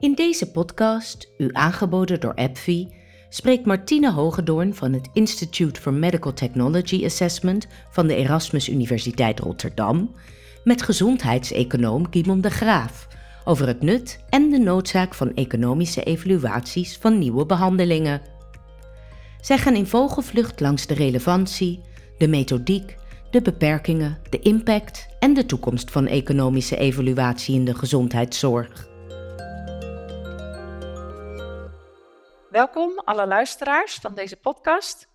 In deze podcast, u aangeboden door AbbVie, spreekt Martine Hogedoorn van het Institute for Medical Technology Assessment van de Erasmus Universiteit Rotterdam met gezondheidseconoom Guimond de Graaf over het nut en de noodzaak van economische evaluaties van nieuwe behandelingen. Zij gaan in vogelvlucht langs de relevantie, de methodiek, de beperkingen, de impact en de toekomst van economische evaluatie in de gezondheidszorg. Welkom alle luisteraars van deze podcast.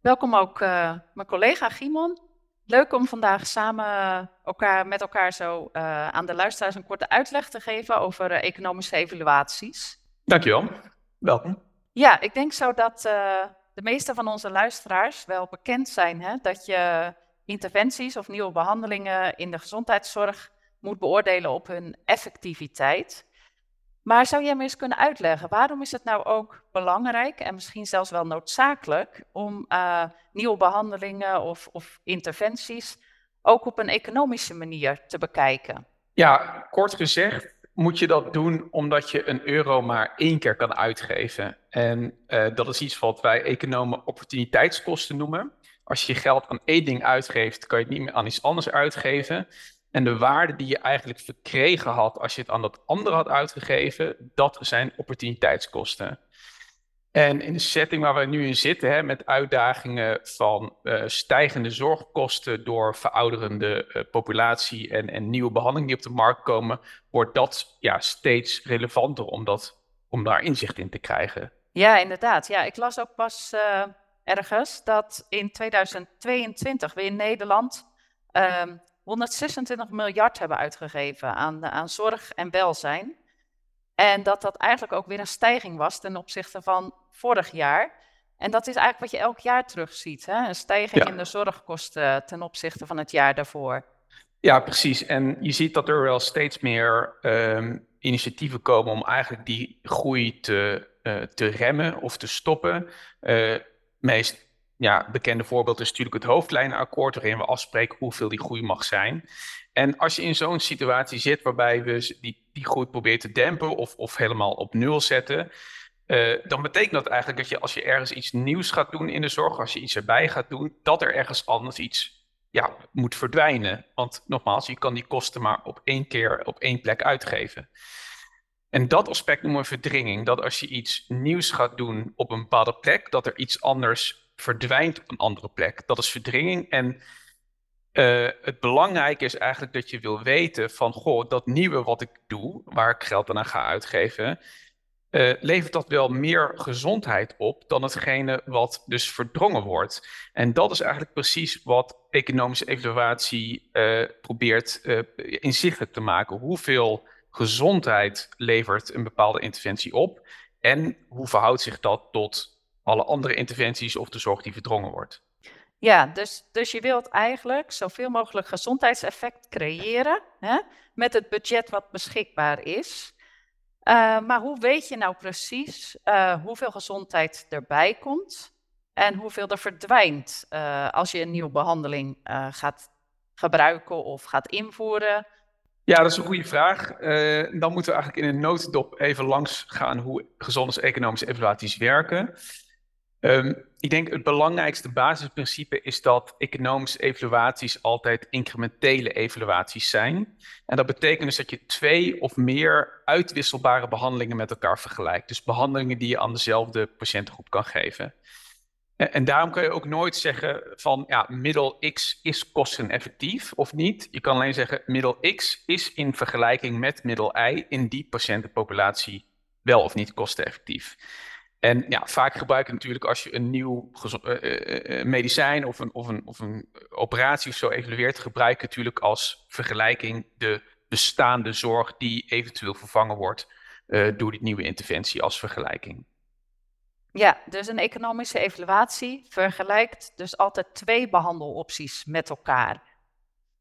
Welkom ook uh, mijn collega Gimon. Leuk om vandaag samen elkaar, met elkaar zo uh, aan de luisteraars een korte uitleg te geven over uh, economische evaluaties. Dankjewel. Welkom. Ja, ik denk zo dat de meeste van onze luisteraars wel bekend zijn hè, dat je interventies of nieuwe behandelingen in de gezondheidszorg moet beoordelen op hun effectiviteit. Maar zou jij me eens kunnen uitleggen, waarom is het nou ook belangrijk en misschien zelfs wel noodzakelijk om uh, nieuwe behandelingen of, of interventies ook op een economische manier te bekijken? Ja, kort gezegd moet je dat doen omdat je een euro maar één keer kan uitgeven. En uh, dat is iets wat wij economen opportuniteitskosten noemen. Als je je geld aan één ding uitgeeft, kan je het niet meer aan iets anders uitgeven. En de waarde die je eigenlijk verkregen had als je het aan dat andere had uitgegeven, dat zijn opportuniteitskosten. En in de setting waar we nu in zitten, hè, met uitdagingen van uh, stijgende zorgkosten door verouderende uh, populatie en, en, nieuwe behandelingen die op de markt komen, wordt dat ja, steeds relevanter om, dat, om daar inzicht in te krijgen. Ja, inderdaad. Ja, ik las ook pas uh, ergens dat in 2022 we in Nederland 126 ehm, miljard hebben uitgegeven aan, aan zorg en welzijn. En dat dat eigenlijk ook weer een stijging was ten opzichte van vorig jaar. En dat is eigenlijk wat je elk jaar terugziet. Hè? Een stijging in de zorgkosten ten opzichte van het jaar daarvoor. Ja, precies. En je ziet dat er wel steeds meer um, initiatieven komen om eigenlijk die groei te, uh, te remmen of te stoppen. Uh, meest ja, bekende voorbeeld is natuurlijk het hoofdlijnenakkoord, waarin we afspreken hoeveel die groei mag zijn. En als je in zo'n situatie zit waarbij we die, die groei proberen te dempen of, of helemaal op nul zetten, uh, dan betekent dat eigenlijk dat je als je ergens iets nieuws gaat doen in de zorg, als je iets erbij gaat doen, dat er ergens anders iets ja, moet verdwijnen. Want nogmaals, je kan die kosten maar op één keer op één plek uitgeven. En dat aspect noemen we verdringing. Dat als je iets nieuws gaat doen op een bepaalde plek, dat er iets anders verdwijnt op een andere plek. Dat is verdringing. En uh, het belangrijke is eigenlijk dat je wil weten van, goh, dat nieuwe wat ik doe, waar ik geld aan ga uitgeven, uh, levert dat wel meer gezondheid op dan hetgene wat dus verdrongen wordt. En dat is eigenlijk precies wat economische evaluatie uh, probeert inzichtelijk te maken. Hoeveel gezondheid levert een bepaalde interventie op en hoe verhoudt zich dat tot alle andere interventies of de zorg die verdrongen wordt. Ja, dus, dus je wilt eigenlijk zoveel mogelijk gezondheidseffect creëren hè, met het budget wat beschikbaar is. Uh, maar hoe weet je nou precies uh, hoeveel gezondheid erbij komt en hoeveel er verdwijnt uh, als je een nieuwe behandeling gaat gebruiken of gaat invoeren? Ja, dat is een goede vraag. dan moeten we eigenlijk in een notendop even langs gaan hoe gezondheidseconomische evaluaties werken. Um, ik denk het belangrijkste basisprincipe is dat economische evaluaties altijd incrementele evaluaties zijn. En dat betekent dus dat je twee of meer uitwisselbare behandelingen met elkaar vergelijkt. Dus behandelingen die je aan dezelfde patiëntengroep kan geven. En, en daarom kun je ook nooit zeggen van ja, middel X is kosteneffectief of niet. Je kan alleen zeggen middel X is in vergelijking met middel Y in die patiëntenpopulatie wel of niet kosteneffectief. En ja, vaak gebruik je natuurlijk als je een nieuw uh, medicijn of een, of, een, of een operatie of zo evalueert, gebruik je natuurlijk als vergelijking de bestaande zorg die eventueel vervangen wordt door die nieuwe interventie als vergelijking. Ja, dus een economische evaluatie vergelijkt dus altijd twee behandelopties met elkaar.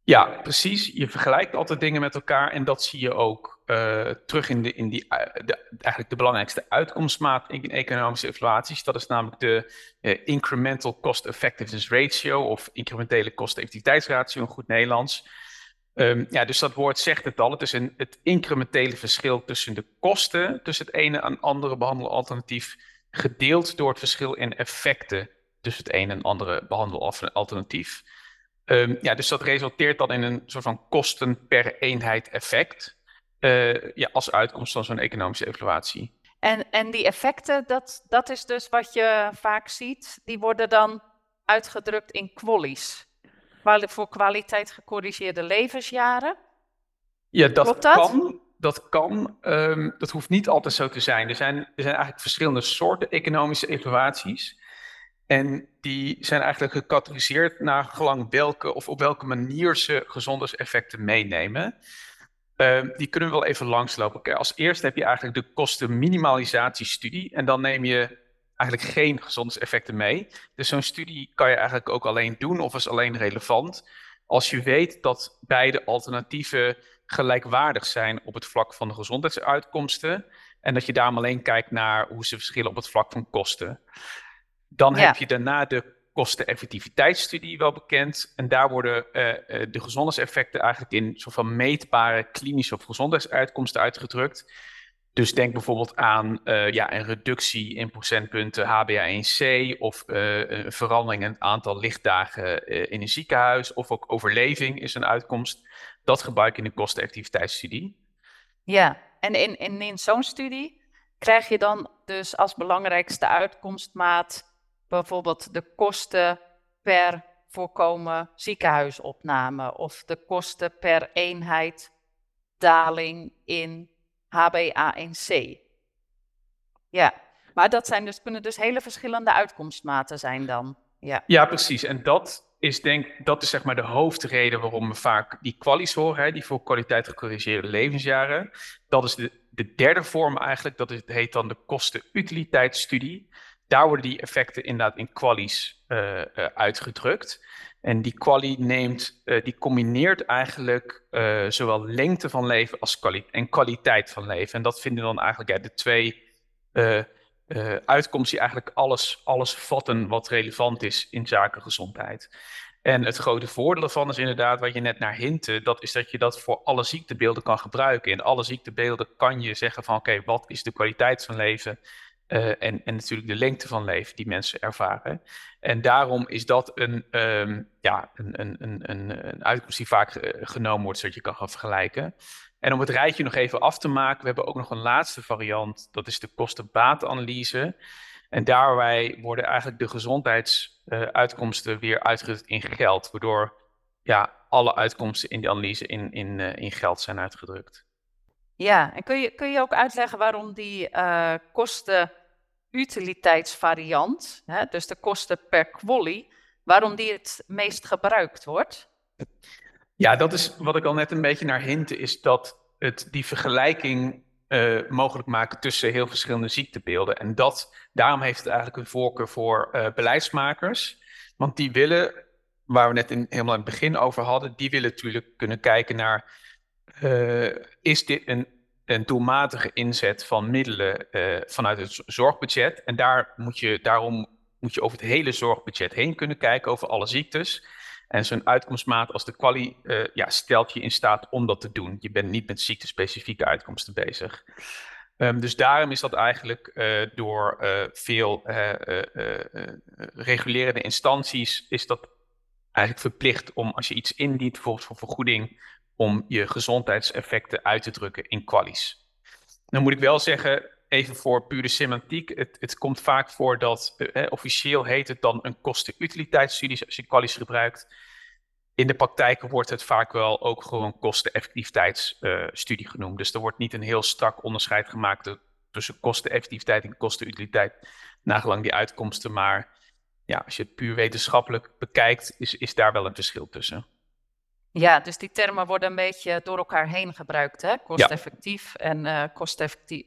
Ja, precies. Je vergelijkt altijd dingen met elkaar en dat zie je ook uh, terug in, de, in die, uh, de, eigenlijk de belangrijkste uitkomstmaat in economische evaluaties. Dat is namelijk de uh, incremental cost effectiveness ratio of incrementele kosteneffectiviteitsratio in goed Nederlands. Ehm, ja, dus dat woord zegt het al. Het is een, het incrementele verschil tussen de kosten tussen het ene en andere behandelalternatief, gedeeld door het verschil in effecten tussen het ene en andere behandelalternatief. Um, ja, dus dat resulteert dan in een soort van kosten per eenheid effect. Uh, ja, als uitkomst van zo'n economische evaluatie. En, en die effecten, dat, dat is dus wat je vaak ziet, die worden dan uitgedrukt in qualies. Voor kwaliteit gecorrigeerde levensjaren. Ja, dat, dat? kan. Dat kan. Um, dat hoeft niet altijd zo te zijn. Er zijn, er zijn eigenlijk verschillende soorten economische evaluaties. En die zijn eigenlijk gecategoriseerd naar gelang welke of op welke manier ze gezondheidseffecten meenemen. Uh, die kunnen we wel even langslopen. Als eerste heb je eigenlijk de kostenminimalisatiestudie. En dan neem je eigenlijk geen gezondheidseffecten mee. Dus zo'n studie kan je eigenlijk ook alleen doen of is alleen relevant als je weet dat beide alternatieven gelijkwaardig zijn op het vlak van de gezondheidsuitkomsten. En dat je daarom alleen kijkt naar hoe ze verschillen op het vlak van kosten. Dan heb je daarna de kosteneffectiviteitsstudie wel bekend. En daar worden uh, de gezondheidseffecten eigenlijk in soort van meetbare klinische of gezondheidsuitkomsten uitgedrukt. Dus denk bijvoorbeeld aan uh, ja, een reductie in procentpunten HbA1c of uh, een verandering in het aantal lichtdagen in een ziekenhuis of ook overleving is een uitkomst. Dat gebruik je in de kosteneffectiviteitsstudie. Ja, en in, in, in zo'n studie krijg je dan dus als belangrijkste uitkomstmaat bijvoorbeeld de kosten per voorkomen ziekenhuisopname of de kosten per eenheid daling in HbA1c. Ja, maar dat zijn dus, kunnen dus hele verschillende uitkomstmaten zijn dan. Ja, ja precies. En dat is, denk, dat is zeg maar de hoofdreden waarom we vaak die kwalies horen, hè, die voor kwaliteit gecorrigeerde levensjaren. Dat is de, de derde vorm eigenlijk, dat is, heet dan de kosten-utiliteitsstudie daar worden die effecten inderdaad in qualies uh, uh, uitgedrukt. En die quali neemt, uh, die combineert eigenlijk zowel lengte van leven als en kwaliteit van leven. En dat vinden dan eigenlijk ja, de twee uitkomsten die eigenlijk alles, alles vatten wat relevant is in zaken gezondheid. En het grote voordeel ervan is inderdaad, wat je net naar hintte, dat is dat je dat voor alle ziektebeelden kan gebruiken. In alle ziektebeelden kan je zeggen van oké, wat is de kwaliteit van leven? Uh, en, en natuurlijk de lengte van leven die mensen ervaren. En daarom is dat een, um, ja, een, een, een, een, uitkomst die vaak uh, genomen wordt, zodat je kan gaan vergelijken. En om het rijtje nog even af te maken, we hebben ook nog een laatste variant, dat is de kosten-baatanalyse. En daarbij worden eigenlijk de gezondheidsuitkomsten uh, weer uitgedrukt in geld, waardoor ja, alle uitkomsten in die analyse in, in, in geld zijn uitgedrukt. Ja, en kun je, kun je ook uitleggen waarom die uh, kosten-utiliteitsvariant, dus de kosten per quali, waarom die het meest gebruikt wordt? Ja, dat is wat ik al net een beetje naar hinten, is dat het die vergelijking uh, mogelijk maakt tussen heel verschillende ziektebeelden. En dat, daarom heeft het eigenlijk een voorkeur voor uh, beleidsmakers. Want die willen, waar we net in, helemaal in het begin over hadden, die willen natuurlijk kunnen kijken naar uh, is dit een, een doelmatige inzet van middelen uh, vanuit het zorgbudget? En daar moet je, daarom moet je over het hele zorgbudget heen kunnen kijken, over alle ziektes. En zo'n uitkomstmaat als de quali uh, ja, stelt je in staat om dat te doen. Je bent niet met ziektespecifieke uitkomsten bezig. Um, dus daarom is dat eigenlijk uh, door veel regulerende instanties is dat eigenlijk verplicht om als je iets indient, bijvoorbeeld voor vergoeding, om je gezondheidseffecten uit te drukken in qualies. Dan moet ik wel zeggen, even voor pure semantiek, het, het komt vaak voor dat, eh, officieel heet het dan een kosten-utiliteitsstudie als je qualies gebruikt. In de praktijk wordt het vaak wel ook gewoon kosten-effectiviteitsstudie uh, genoemd. Dus er wordt niet een heel strak onderscheid gemaakt tussen kosteneffectiviteit en kostenutiliteit, nagelang die uitkomsten. Maar ja, als je het puur wetenschappelijk bekijkt, is, is daar wel een verschil tussen. Ja, dus die termen worden een beetje door elkaar heen gebruikt, hè? Kosteffectief ja. en uh,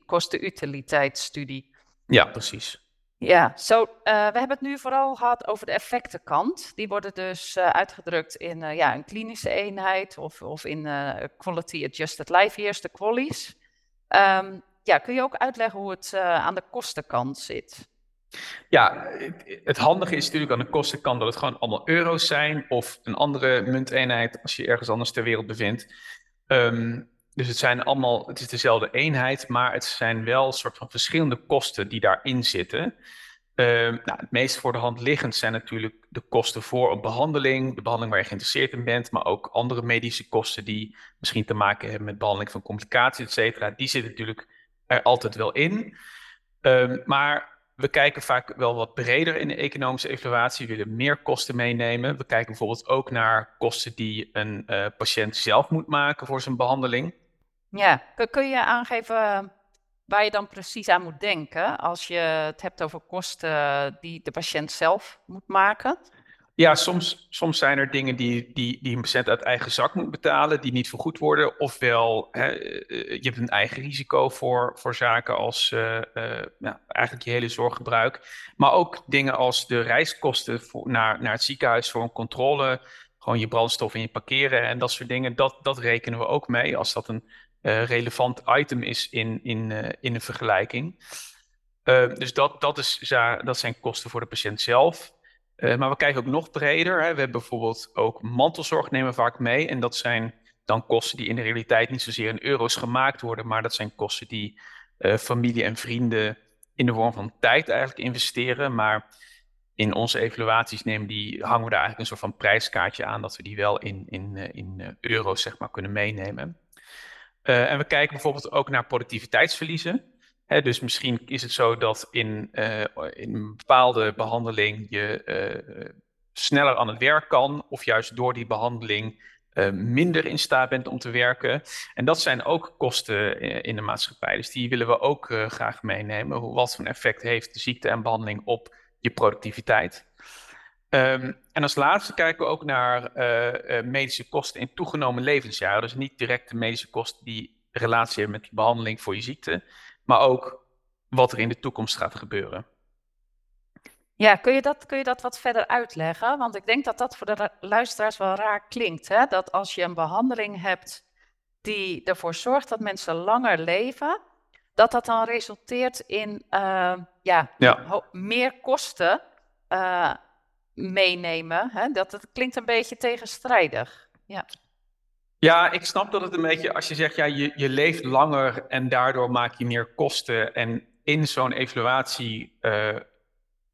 kostenutiliteitsstudie. Ja, precies. Ja, zo, uh, we hebben het nu vooral gehad over de effectenkant. Die worden dus uh, uitgedrukt in uh, ja, een klinische eenheid of, of in Quality Adjusted Life Years, de qualies. Um, ja, kun je ook uitleggen hoe het aan de kostenkant zit? Ja, het, handige is natuurlijk aan de kostenkant dat het gewoon allemaal euro's zijn of een andere munteenheid als je ergens anders ter wereld bevindt. Ehm, dus het zijn allemaal, het is dezelfde eenheid, maar het zijn wel soort van verschillende kosten die daarin zitten. Ehm, nou, het meest voor de hand liggend zijn natuurlijk de kosten voor een behandeling, de behandeling waar je geïnteresseerd in bent, maar ook andere medische kosten die misschien te maken hebben met behandeling van complicaties, et cetera. Die zitten natuurlijk er altijd wel in. Ehm, maar we kijken vaak wel wat breder in de economische evaluatie, we willen meer kosten meenemen. We kijken bijvoorbeeld ook naar kosten die een uh, patiënt zelf moet maken voor zijn behandeling. Ja, kun je aangeven waar je dan precies aan moet denken als je het hebt over kosten die de patiënt zelf moet maken? Ja, soms, soms zijn er dingen die, die, die een patiënt uit eigen zak moet betalen, die niet vergoed worden. Ofwel, hè, eh, je hebt een eigen risico voor, voor zaken als uh, ja, eigenlijk je hele zorggebruik. Maar ook dingen als de reiskosten voor, naar, naar het ziekenhuis voor een controle. Gewoon je brandstof en je parkeren en dat soort dingen. Dat, dat rekenen we ook mee als dat een relevant item is in, in, in een vergelijking. Dus dat, dat, is, dat zijn kosten voor de patiënt zelf. Maar we kijken ook nog breder. Hè. We hebben bijvoorbeeld ook mantelzorg nemen vaak mee. En dat zijn dan kosten die in de realiteit niet zozeer in euro's gemaakt worden, maar dat zijn kosten die familie en vrienden in de vorm van tijd eigenlijk investeren. Maar in onze evaluaties nemen die, hangen we daar eigenlijk een soort van prijskaartje aan, dat we die wel in, in, in euro's zeg maar, kunnen meenemen. En we kijken bijvoorbeeld ook naar productiviteitsverliezen. Dus misschien is het zo dat in, uh, in een bepaalde behandeling je uh, sneller aan het werk kan, of juist door die behandeling minder in staat bent om te werken. En dat zijn ook kosten in de maatschappij. Dus die willen we ook graag meenemen. Wat voor effect heeft de ziekte en behandeling op je productiviteit? Um, en als laatste kijken we ook naar medische kosten in toegenomen levensjaren. Dus niet direct de medische kosten die relatie hebben met de behandeling voor je ziekte, maar ook wat er in de toekomst gaat gebeuren. Ja, kun je, dat, kun je dat wat verder uitleggen? Want ik denk dat dat voor de luisteraars wel raar klinkt. Hè? Dat als je een behandeling hebt die ervoor zorgt dat mensen langer leven, dat dat dan resulteert in uh, ja, ja. meer kosten meenemen. Hè? Dat het klinkt een beetje tegenstrijdig. Ja. Ja, ik snap dat het een beetje, als je zegt, ja, je, je leeft langer en daardoor maak je meer kosten. En in zo'n evaluatie uh,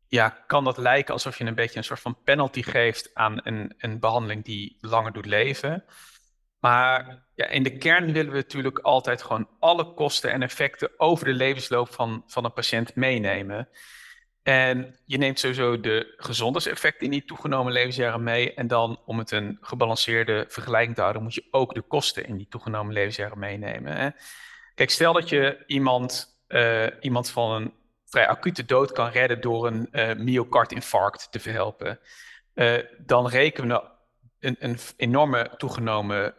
ja, kan dat lijken alsof je een beetje een soort van penalty geeft aan een, een behandeling die langer doet leven. Maar ja, in de kern willen we natuurlijk altijd gewoon alle kosten en effecten over de levensloop van, van een patiënt meenemen. En je neemt sowieso de gezondheidseffecten in die toegenomen levensjaren mee. En dan om het een gebalanceerde vergelijking te houden, moet je ook de kosten in die toegenomen levensjaren meenemen. Hè? Kijk, stel dat je iemand, uh, iemand van een vrij acute dood kan redden door een uh, myocardinfarct te verhelpen. Uh, dan rekenen we een, een enorme toegenomen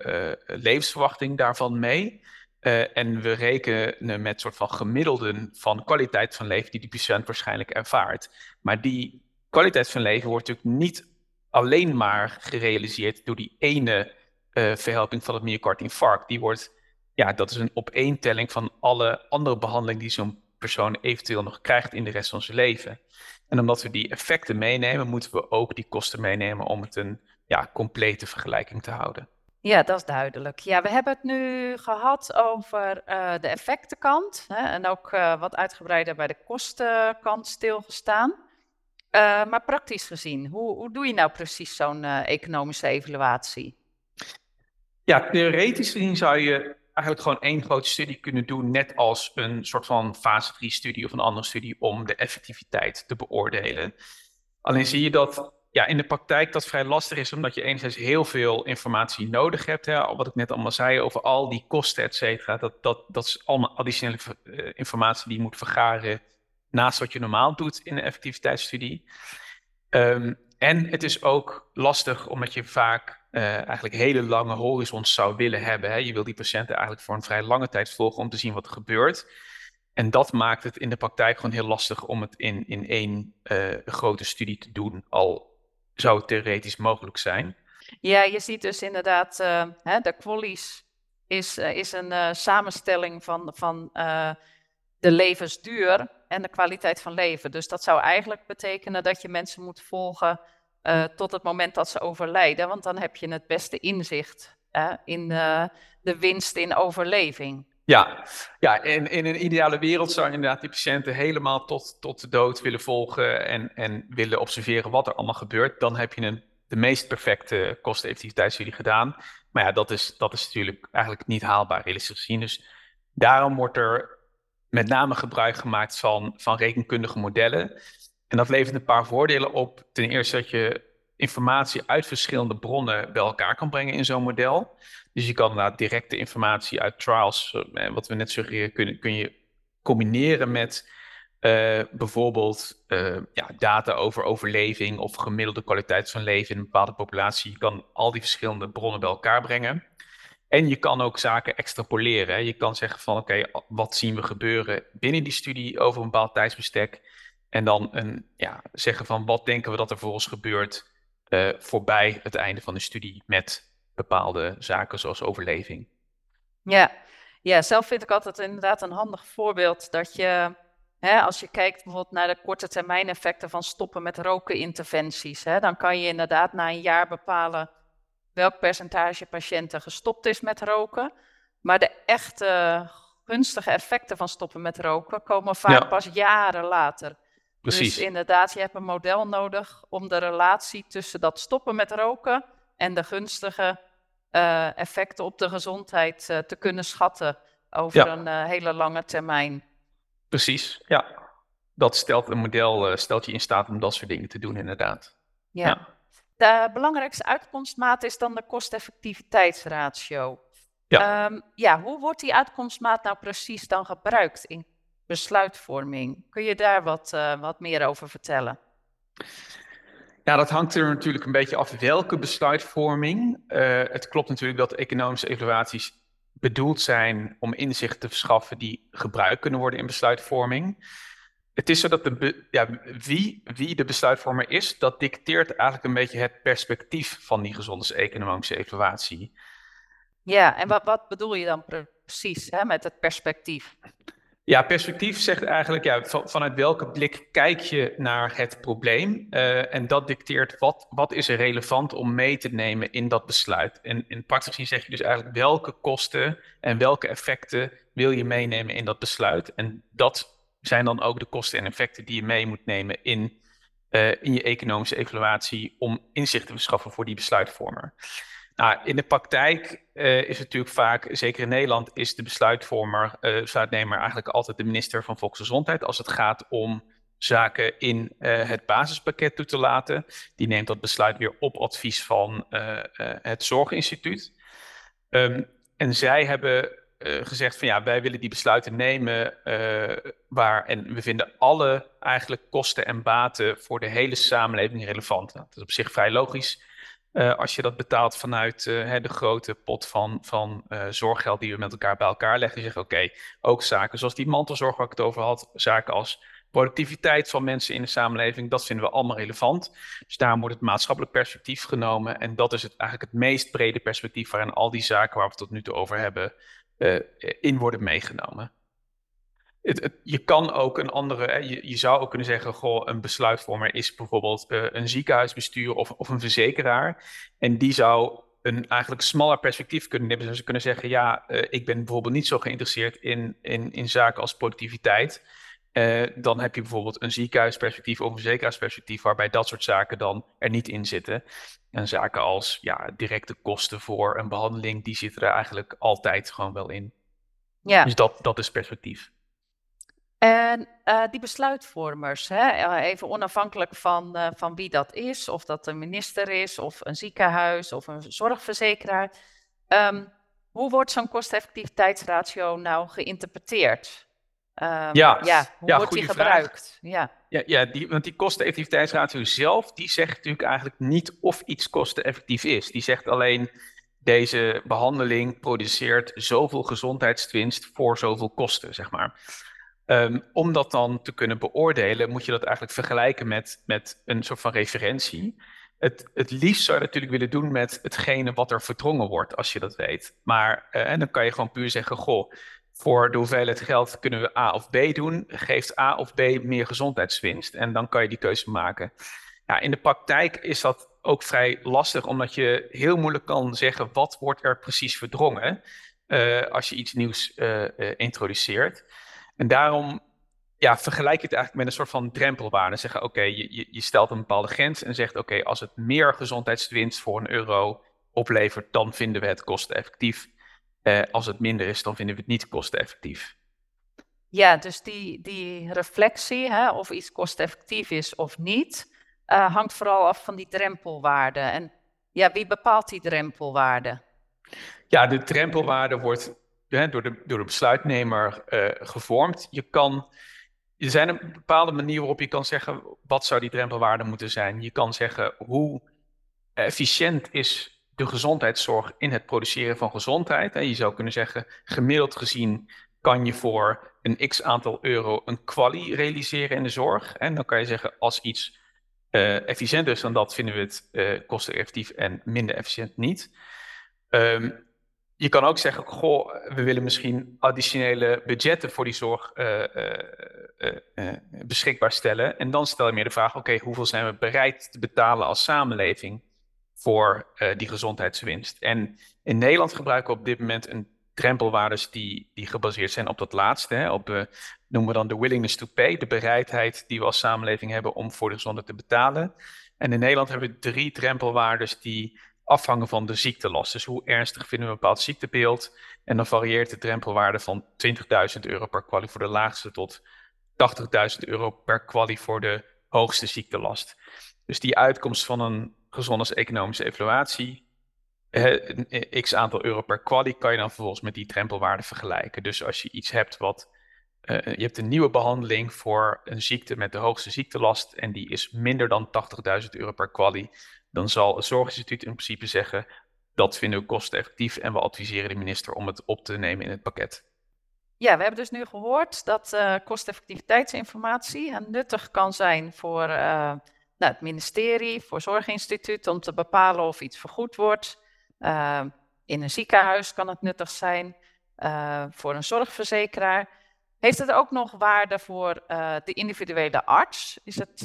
levensverwachting daarvan mee. Uh, en we rekenen met soort van gemiddelden van kwaliteit van leven die die patiënt waarschijnlijk ervaart. Maar die kwaliteit van leven wordt natuurlijk niet alleen maar gerealiseerd door die ene uh, verhelping van het myocardinfarct. Die wordt, ja, dat is een opeentelling van alle andere behandelingen die zo'n persoon eventueel nog krijgt in de rest van zijn leven. En omdat we die effecten meenemen, moeten we ook die kosten meenemen om het een ja, complete vergelijking te houden. Ja, dat is duidelijk. Ja, we hebben het nu gehad over uh, de effectenkant hè, en ook uh, wat uitgebreider bij de kostenkant stilgestaan. Uh, maar praktisch gezien, hoe, hoe doe je nou precies zo'n economische evaluatie? Ja, theoretisch gezien zou je eigenlijk gewoon één grote studie kunnen doen, net als een soort van fase 3 studie of een andere studie om de effectiviteit te beoordelen. Alleen zie je dat ja, in de praktijk dat vrij lastig is, omdat je enerzijds heel veel informatie nodig hebt. Hè, wat ik net allemaal zei over al die kosten, et cetera. Dat, dat, dat is allemaal additionele uh, informatie die je moet vergaren naast wat je normaal doet in een effectiviteitsstudie. Um, en het is ook lastig omdat je vaak uh, eigenlijk hele lange horizons zou willen hebben. Hè. Je wil die patiënten eigenlijk voor een vrij lange tijd volgen om te zien wat er gebeurt. En dat maakt het in de praktijk gewoon heel lastig om het in, in één uh, grote studie te doen. Al zou theoretisch mogelijk zijn. Ja, je ziet dus inderdaad, uh, hè, de qualies is, uh, is een uh, samenstelling van, van de levensduur en de kwaliteit van leven. Dus dat zou eigenlijk betekenen dat je mensen moet volgen tot het moment dat ze overlijden, want dan heb je het beste inzicht in de winst in overleving. Ja, ja in, in een ideale wereld zou je inderdaad die patiënten helemaal tot, tot de dood willen volgen en, en willen observeren wat er allemaal gebeurt. Dan heb je een, de meest perfecte kosteneffectiviteitsstudie gedaan. Maar ja, dat is, dat is natuurlijk eigenlijk niet haalbaar, realistisch gezien. Dus daarom wordt er met name gebruik gemaakt van, van rekenkundige modellen. En dat levert een paar voordelen op. Ten eerste dat je informatie uit verschillende bronnen bij elkaar kan brengen in zo'n model. Dus je kan inderdaad directe informatie uit trials, eh, wat we net suggereren, kun, kun je combineren met uh, bijvoorbeeld uh, ja, data over overleving of gemiddelde kwaliteit van leven in een bepaalde populatie. Je kan al die verschillende bronnen bij elkaar brengen. En je kan ook zaken extrapoleren. Je kan zeggen van oké, wat zien we gebeuren binnen die studie over een bepaald tijdsbestek. En dan een, ja, zeggen van wat denken we dat er voor ons gebeurt uh, voorbij het einde van de studie met bepaalde zaken zoals overleving. Ja. ja, zelf vind ik altijd inderdaad een handig voorbeeld dat je, hè, als je kijkt bijvoorbeeld naar de korte termijn effecten van stoppen met roken interventies, hè, dan kan je inderdaad na een jaar bepalen welk percentage patiënten gestopt is met roken. Maar de echte gunstige effecten van stoppen met roken komen vaak pas jaren later. Precies. Dus inderdaad, je hebt een model nodig om de relatie tussen dat stoppen met roken en de gunstige uh, effecten op de gezondheid uh, te kunnen schatten over ja. een uh, hele lange termijn. Precies, ja. Dat stelt een model stelt je in staat om dat soort dingen te doen, inderdaad. Ja. ja. De belangrijkste uitkomstmaat is dan de kosteneffectiviteitsratio. Ja. Um, ja, hoe wordt die uitkomstmaat nou precies dan gebruikt in besluitvorming. Kun je daar wat, uh, wat meer over vertellen? Ja, dat hangt er natuurlijk een beetje af welke besluitvorming. Uh, het klopt natuurlijk dat economische evaluaties bedoeld zijn om inzicht te verschaffen die gebruikt kunnen worden in besluitvorming. Het is zo dat de ja, wie, wie de besluitvormer is, dat dicteert eigenlijk een beetje het perspectief van die gezonde economische evaluatie. Ja, en wat, wat bedoel je dan precies hè, met het perspectief? Ja, perspectief zegt eigenlijk ja, van, vanuit welke blik kijk je naar het probleem. Uh, en dat dicteert wat, wat is er relevant om mee te nemen in dat besluit. En in praktisch gezien zeg je dus eigenlijk welke kosten en welke effecten wil je meenemen in dat besluit. En dat zijn dan ook de kosten en effecten die je mee moet nemen in, uh, in je economische evaluatie om inzicht te verschaffen voor die besluitvormer. Nou, in de praktijk uh, is het natuurlijk vaak, zeker in Nederland, is de besluitvormer, uh, besluitnemer eigenlijk altijd de minister van Volksgezondheid als het gaat om zaken in uh, het basispakket toe te laten. Die neemt dat besluit weer op advies van het Zorginstituut. Um, en zij hebben gezegd van ja, wij willen die besluiten nemen waar, en we vinden alle eigenlijk kosten en baten voor de hele samenleving relevant. Nou, dat is op zich vrij logisch. Uh, als je dat betaalt vanuit uh, de grote pot van, van uh, zorggeld die we met elkaar bij elkaar leggen. Zegt oké, ook zaken zoals die mantelzorg waar ik het over had. Zaken als productiviteit van mensen in de samenleving. Dat vinden we allemaal relevant. Dus daarom wordt het maatschappelijk perspectief genomen. En dat is het, eigenlijk het meest brede perspectief waarin al die zaken waar we het tot nu toe over hebben in worden meegenomen je kan ook een andere, je, je, zou ook kunnen zeggen, goh, een besluitvormer is bijvoorbeeld uh, een ziekenhuisbestuur of, of een verzekeraar. En die zou een eigenlijk smaller perspectief kunnen nemen. Dus ze kunnen zeggen, ja, uh, ik ben bijvoorbeeld niet zo geïnteresseerd in, in, in zaken als productiviteit. Uh, dan heb je bijvoorbeeld een ziekenhuisperspectief of een verzekeringsperspectief, waarbij dat soort zaken dan er niet in zitten. En zaken als ja, directe kosten voor een behandeling, die zitten er eigenlijk altijd gewoon wel in. Ja. Dus dat, dat is perspectief. En uh, die besluitvormers, hè, eh, even onafhankelijk van, uh, van wie dat is, of dat een minister is, of een ziekenhuis, of een zorgverzekeraar. Um, hoe wordt zo'n kosteffectiviteitsratio nou geïnterpreteerd? Um, ja, ja, hoe ja, wordt die gebruikt? Ja, ja, ja die, want die kosteneffectiviteitsratio zelf, die zegt natuurlijk eigenlijk niet of iets kosteneffectief is. Die zegt alleen, deze behandeling produceert zoveel gezondheidswinst voor zoveel kosten, zeg maar. Um, om dat dan te kunnen beoordelen, moet je dat eigenlijk vergelijken met, met een soort van referentie. het, het liefst zou je natuurlijk willen doen met hetgene wat er verdrongen wordt, als je dat weet. Maar en dan kan je gewoon puur zeggen, goh, voor de hoeveelheid geld kunnen we A of B doen. Geeft A of B meer gezondheidswinst? En dan kan je die keuze maken. In de praktijk is dat ook vrij lastig, omdat je heel moeilijk kan zeggen wat wordt er precies verdrongen uh, als je iets nieuws uh, introduceert. En daarom ja, vergelijk je het eigenlijk met een soort van drempelwaarde. Zeggen, oké, okay, je, je stelt een bepaalde grens en zegt, oké, okay, als het meer gezondheidswinst voor een euro oplevert, dan vinden we het kosteneffectief. Uh, als het minder is, dan vinden we het niet kosteneffectief. Ja, dus die, die reflectie, hè, of iets kosteneffectief is of niet, uh, hangt vooral af van die drempelwaarde. En ja, wie bepaalt die drempelwaarde? Ja, de drempelwaarde wordt door, de, de besluitnemer uh, gevormd. Je kan, er zijn een bepaalde manier waarop je kan zeggen, wat zou die drempelwaarde moeten zijn? Je kan zeggen, hoe efficiënt is de gezondheidszorg in het produceren van gezondheid. Je zou kunnen zeggen, gemiddeld gezien kan je voor een x aantal euro een kwalie realiseren in de zorg. En dan kan je zeggen, als iets uh, efficiënter is dan dat, vinden we het uh, kosteneffectief en minder efficiënt niet. Um, je kan ook zeggen, goh, we willen misschien additionele budgetten voor die zorg uh, beschikbaar stellen. En dan stel je meer de vraag, oké, hoeveel zijn we bereid te betalen als samenleving voor die gezondheidswinst. En in Nederland gebruiken we op dit moment een drempelwaardes die, die gebaseerd zijn op dat laatste. Hè, op, noemen we dan de willingness to pay, de bereidheid die we als samenleving hebben om voor de gezondheid te betalen. En in Nederland hebben we drie drempelwaardes die afhangen van de ziektelast. Dus hoe ernstig vinden we een bepaald ziektebeeld. En dan varieert de drempelwaarde van 20.000 euro per kwalie voor de laagste tot 80.000 euro per kwalie voor de hoogste ziektelast. Dus die uitkomst van een gezondheidseconomische evaluatie. een x aantal euro per kwalie kan je dan vervolgens met die drempelwaarde vergelijken. Dus als je iets hebt wat. Uh, je hebt een nieuwe behandeling voor een ziekte met de hoogste ziektelast en die is minder dan 80.000 euro per kwalie, dan zal het Zorginstituut in principe zeggen dat vinden we kosteneffectief en we adviseren de minister om het op te nemen in het pakket. Ja, we hebben dus nu gehoord dat uh, kosteffectiviteitsinformatie nuttig kan zijn voor uh, nou, het ministerie voor Zorginstituut om te bepalen of iets vergoed wordt. Uh, in een ziekenhuis kan het nuttig zijn, voor een zorgverzekeraar. Heeft het ook nog waarde voor de individuele arts? Is het,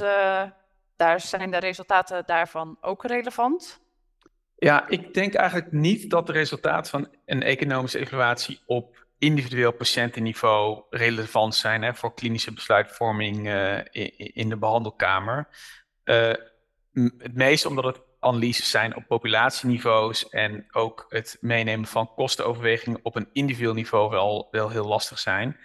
daar zijn de resultaten daarvan ook relevant? Ja, ik denk eigenlijk niet dat de resultaten van een economische evaluatie op individueel patiëntenniveau relevant zijn hè, voor klinische besluitvorming in, in de behandelkamer. Uh, het meest omdat het analyses zijn op populatieniveaus en ook het meenemen van kostenoverwegingen op een individueel niveau wel, wel heel lastig zijn.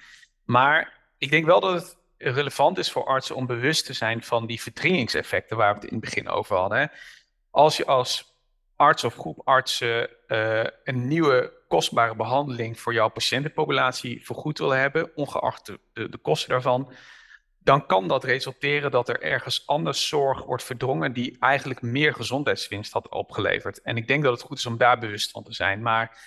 Maar ik denk wel dat het relevant is voor artsen om bewust te zijn van die verdringingseffecten waar we het in het begin over hadden. Als je als arts of groep artsen uh, een nieuwe kostbare behandeling voor jouw patiëntenpopulatie vergoed wil hebben, ongeacht de, de, de kosten daarvan, dan kan dat resulteren dat er ergens anders zorg wordt verdrongen die eigenlijk meer gezondheidswinst had opgeleverd. En ik denk dat het goed is om daar bewust van te zijn. Maar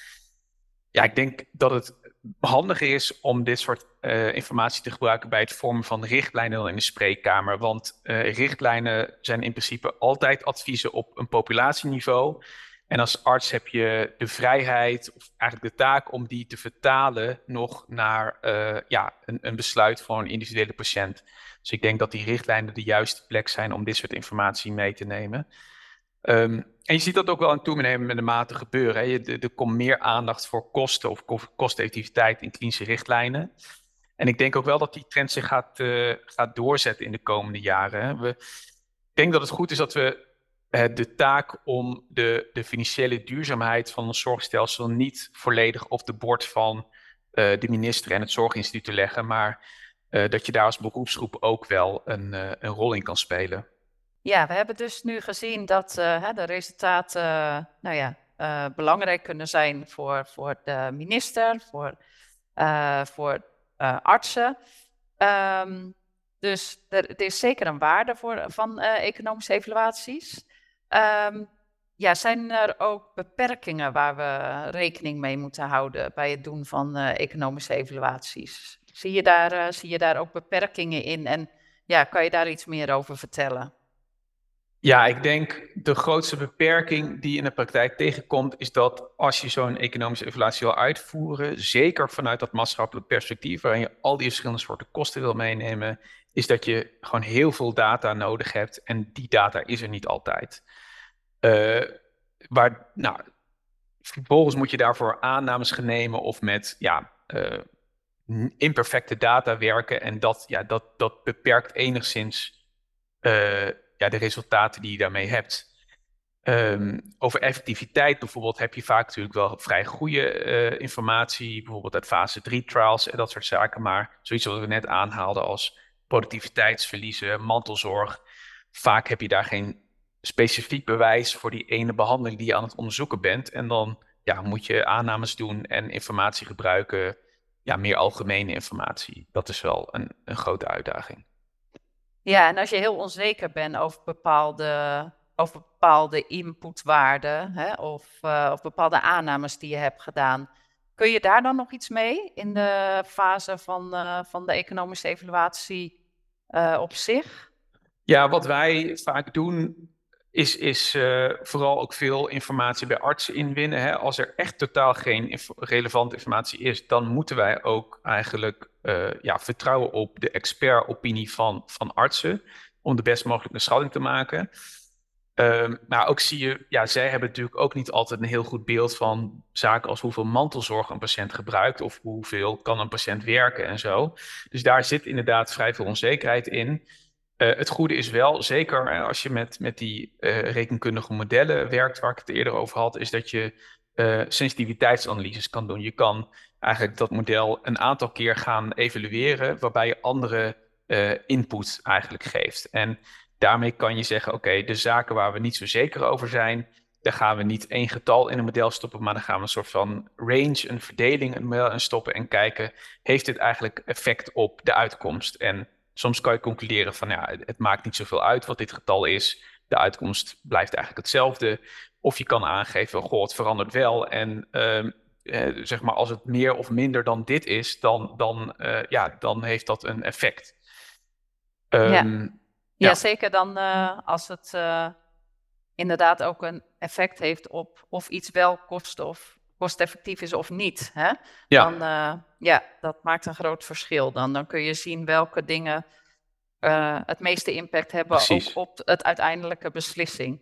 ja, ik denk dat het handiger is om dit soort uh, informatie te gebruiken bij het vormen van richtlijnen in de spreekkamer. Want uh, richtlijnen zijn in principe altijd adviezen op een populatieniveau. En als arts heb je de vrijheid, of eigenlijk de taak om die te vertalen nog naar uh, ja, een, een, besluit voor een individuele patiënt. Dus ik denk dat die richtlijnen de juiste plek zijn om dit soort informatie mee te nemen. Um, en je ziet dat ook wel in toenemen met de mate gebeuren. Hè. Er komt meer aandacht voor kosten of kosteffectiviteit in klinische richtlijnen. En ik denk ook wel dat die trend zich gaat, uh, gaat doorzetten in de komende jaren. Hè. We, ik denk dat het goed is dat we uh, de taak om de, de financiële duurzaamheid van ons zorgstelsel niet volledig op de bord van uh, de minister en het Zorginstituut te leggen, maar dat je daar als beroepsgroep ook wel een, een rol in kan spelen. Ja, we hebben dus nu gezien dat de resultaten nou ja, belangrijk kunnen zijn voor, voor de minister, voor, voor artsen. Um, dus er, is zeker een waarde voor, van economische evaluaties. Um, ja, zijn er ook beperkingen waar we rekening mee moeten houden bij het doen van economische evaluaties? Zie je, daar, zie je daar ook beperkingen in en ja, kan je daar iets meer over vertellen? Ja, ik denk de grootste beperking die in de praktijk tegenkomt, is dat als je zo'n economische evaluatie wil uitvoeren, zeker vanuit dat maatschappelijk perspectief, waarin je al die verschillende soorten kosten wil meenemen, is dat je gewoon heel veel data nodig hebt en die data is er niet altijd. Uh, waar, nou, vervolgens moet je daarvoor aannames gaan nemen of met ja, uh, imperfecte data werken en dat, ja, dat, dat beperkt enigszins. Uh, ja, de resultaten die je daarmee hebt. Ehm, over effectiviteit bijvoorbeeld heb je vaak natuurlijk wel vrij goede uh, informatie, bijvoorbeeld uit fase 3 trials en dat soort zaken. Maar zoiets wat we net aanhaalden als productiviteitsverliezen, mantelzorg, vaak heb je daar geen specifiek bewijs voor die ene behandeling die je aan het onderzoeken bent. En dan ja, moet je aannames doen en informatie gebruiken, ja, meer algemene informatie. Dat is wel een, een grote uitdaging. Ja, en als je heel onzeker bent over bepaalde, over bepaalde inputwaarden hè, of, uh, of bepaalde aannames die je hebt gedaan, kun je daar dan nog iets mee in de fase van, uh, van de economische evaluatie uh, op zich? Ja, wat wij vaak doen is, is uh, vooral ook veel informatie bij artsen inwinnen. Hè. Als er echt totaal geen relevante informatie is, dan moeten wij ook eigenlijk uh, ja, vertrouwen op de expertopinie van, van artsen. Om de best mogelijke schatting te maken. Um, maar ook zie je, ja, zij hebben natuurlijk ook niet altijd een heel goed beeld van zaken als hoeveel mantelzorg een patiënt gebruikt of hoeveel kan een patiënt werken en zo. Dus daar zit inderdaad vrij veel onzekerheid in. Uh, het goede is wel, zeker als je met, met die uh, rekenkundige modellen werkt, waar ik het eerder over had, is dat je uh, sensitiviteitsanalyses kan doen. Je kan eigenlijk dat model een aantal keer gaan evalueren, waarbij je andere input eigenlijk geeft. En daarmee kan je zeggen, oké, de zaken waar we niet zo zeker over zijn, daar gaan we niet één getal in een model stoppen, maar dan gaan we een soort van range, een verdeling in een model stoppen en kijken, heeft dit eigenlijk effect op de uitkomst? En soms kan je concluderen van ja, het maakt niet zoveel uit wat dit getal is. De uitkomst blijft eigenlijk hetzelfde. Of je kan aangeven, goh, het verandert wel. En uh, eh, zeg maar, als het meer of minder dan dit is, dan, dan, uh, ja, dan heeft dat een effect. Um, ja. ja. ja. zeker dan uh, als het uh, inderdaad ook een effect heeft op of iets wel kost of kosteffectief is of niet. Hè? Ja. Dan, uh, ja, dat maakt een groot verschil. Dan, dan kun je zien welke dingen uh, het meeste impact hebben ook op het uiteindelijke beslissing.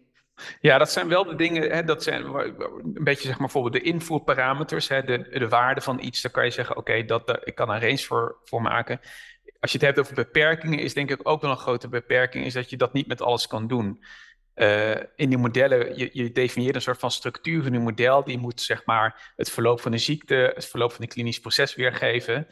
Ja, dat zijn wel de dingen, hè, dat zijn een beetje zeg maar bijvoorbeeld de invoerparameters, hè, de, de waarde van iets. Dan kan je zeggen, oké, dat ik kan een range voor, voor maken. Als je het hebt over beperkingen, is denk ik ook wel een grote beperking, is dat je dat niet met alles kan doen. Uh, in die modellen, je, definieert een soort van structuur in een model. Die moet zeg maar het verloop van de ziekte, het verloop van een klinisch proces weergeven.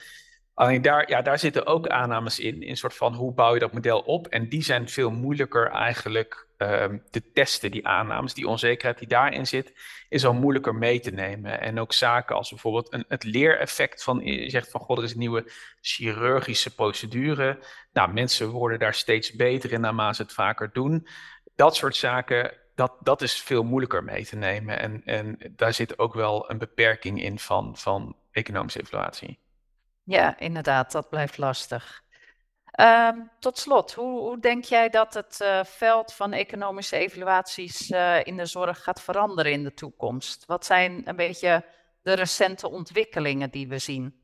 Alleen daar, ja, daar zitten ook aannames in, in soort van hoe bouw je dat model op. En die zijn veel moeilijker eigenlijk um, te testen, die aannames. Die onzekerheid die daarin zit, is al moeilijker mee te nemen. En ook zaken als bijvoorbeeld een, het leereffect van, je zegt van, god, er is een nieuwe chirurgische procedure. Nou, mensen worden daar steeds beter in naarmate ze het vaker doen dat soort zaken, dat, dat is veel moeilijker mee te nemen. En, en daar zit ook wel een beperking in van, van economische evaluatie. Ja, inderdaad, dat blijft lastig. Um, tot slot, hoe, hoe, denk jij dat het uh, veld van economische evaluaties uh, in de zorg gaat veranderen in de toekomst? Wat zijn een beetje de recente ontwikkelingen die we zien?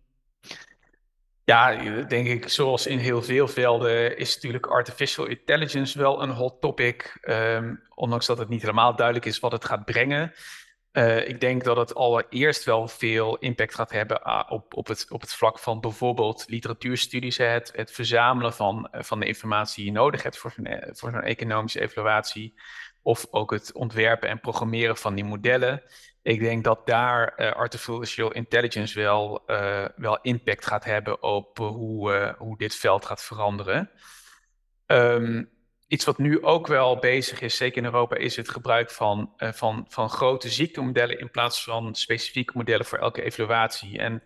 Ja, denk ik, zoals in heel veel velden is natuurlijk artificial intelligence wel een hot topic. Um, ondanks dat het niet helemaal duidelijk is wat het gaat brengen. Uh, ik denk dat het allereerst wel veel impact gaat hebben ah, op, op, het, op het vlak van bijvoorbeeld literatuurstudies. Het, het verzamelen van, eh, van de informatie die je nodig hebt voor, eh, voor zo'n economische evaluatie. Of ook het ontwerpen en programmeren van die modellen. Ik denk dat daar uh, artificial intelligence wel, uh, wel impact gaat hebben op uh, hoe, hoe dit veld gaat veranderen. Um, iets wat nu ook wel bezig is, zeker in Europa, is het gebruik van, van, van grote ziektemodellen in plaats van specifieke modellen voor elke evaluatie. En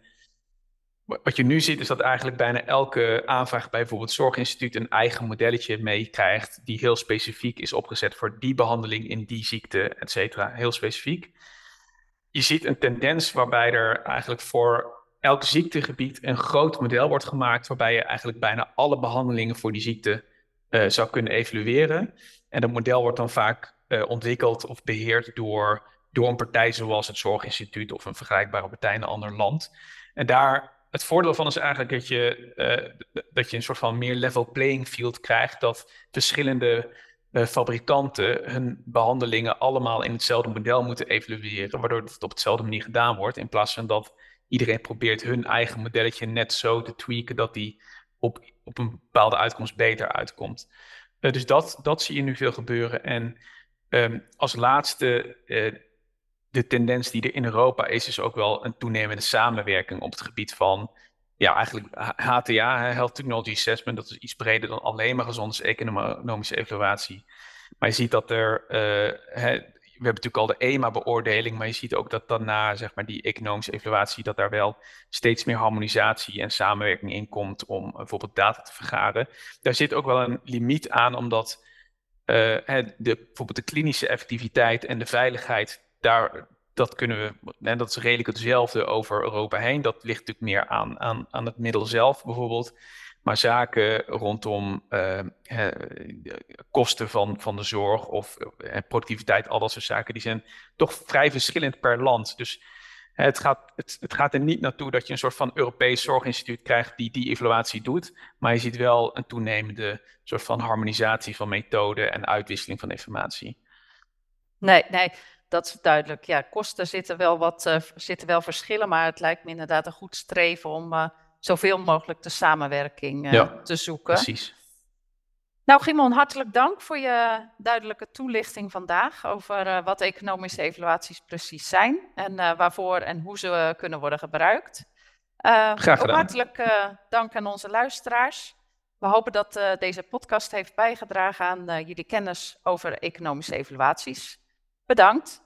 wat je nu ziet is dat eigenlijk bijna elke aanvraag bij bijvoorbeeld Zorginstituut een eigen modelletje meekrijgt, die heel specifiek is opgezet voor die behandeling in die ziekte, et cetera. Heel specifiek je ziet een tendens waarbij er eigenlijk voor elk ziektegebied een groot model wordt gemaakt, waarbij je eigenlijk bijna alle behandelingen voor die ziekte uh, zou kunnen evalueren. En dat model wordt dan vaak ontwikkeld of beheerd door, door een partij zoals het Zorginstituut of een vergelijkbare partij in een ander land. En daar, het voordeel van is eigenlijk dat je, dat je een soort van meer level playing field krijgt, dat verschillende fabrikanten hun behandelingen allemaal in hetzelfde model moeten evalueren, waardoor het op hetzelfde manier gedaan wordt, in plaats van dat iedereen probeert hun eigen modelletje net zo te tweaken dat die op, op een bepaalde uitkomst beter uitkomt. Uh, dus dat, dat zie je nu veel gebeuren. En um, als laatste, uh, de tendens die er in Europa is, is ook wel een toenemende samenwerking op het gebied van, ja, eigenlijk HTA, Health Technology Assessment, dat is iets breder dan alleen maar gezondheidseconomische evaluatie. Maar je ziet dat er, uh, we hebben natuurlijk al de EMA-beoordeling, maar je ziet ook dat daarna, zeg maar, die economische evaluatie, dat daar wel steeds meer harmonisatie en samenwerking in komt om bijvoorbeeld data te vergaren. Daar zit ook wel een limiet aan, omdat uh, de, bijvoorbeeld de klinische effectiviteit en de veiligheid, daar, dat kunnen we, en dat is redelijk hetzelfde over Europa heen. Dat ligt natuurlijk meer aan, aan, aan het middel zelf bijvoorbeeld. Maar zaken rondom uh, kosten van, van de zorg of uh, productiviteit, al dat soort zaken, die zijn toch vrij verschillend per land. Dus het gaat, het, het gaat er niet naartoe dat je een soort van Europees zorginstituut krijgt die die evaluatie doet. Maar je ziet wel een toenemende soort van harmonisatie van methoden en uitwisseling van informatie. Nee, nee, dat is duidelijk. Ja, kosten zitten wel wat uh, zitten wel verschillen, maar het lijkt me inderdaad een goed streven om uh, zoveel mogelijk de samenwerking uh, ja, te zoeken. Precies. Nou, Gimon, hartelijk dank voor je duidelijke toelichting vandaag over wat economische evaluaties precies zijn en waarvoor en hoe ze kunnen worden gebruikt. Graag gedaan. Ook hartelijk dank aan onze luisteraars. We hopen dat deze podcast heeft bijgedragen aan jullie kennis over economische evaluaties. Bedankt.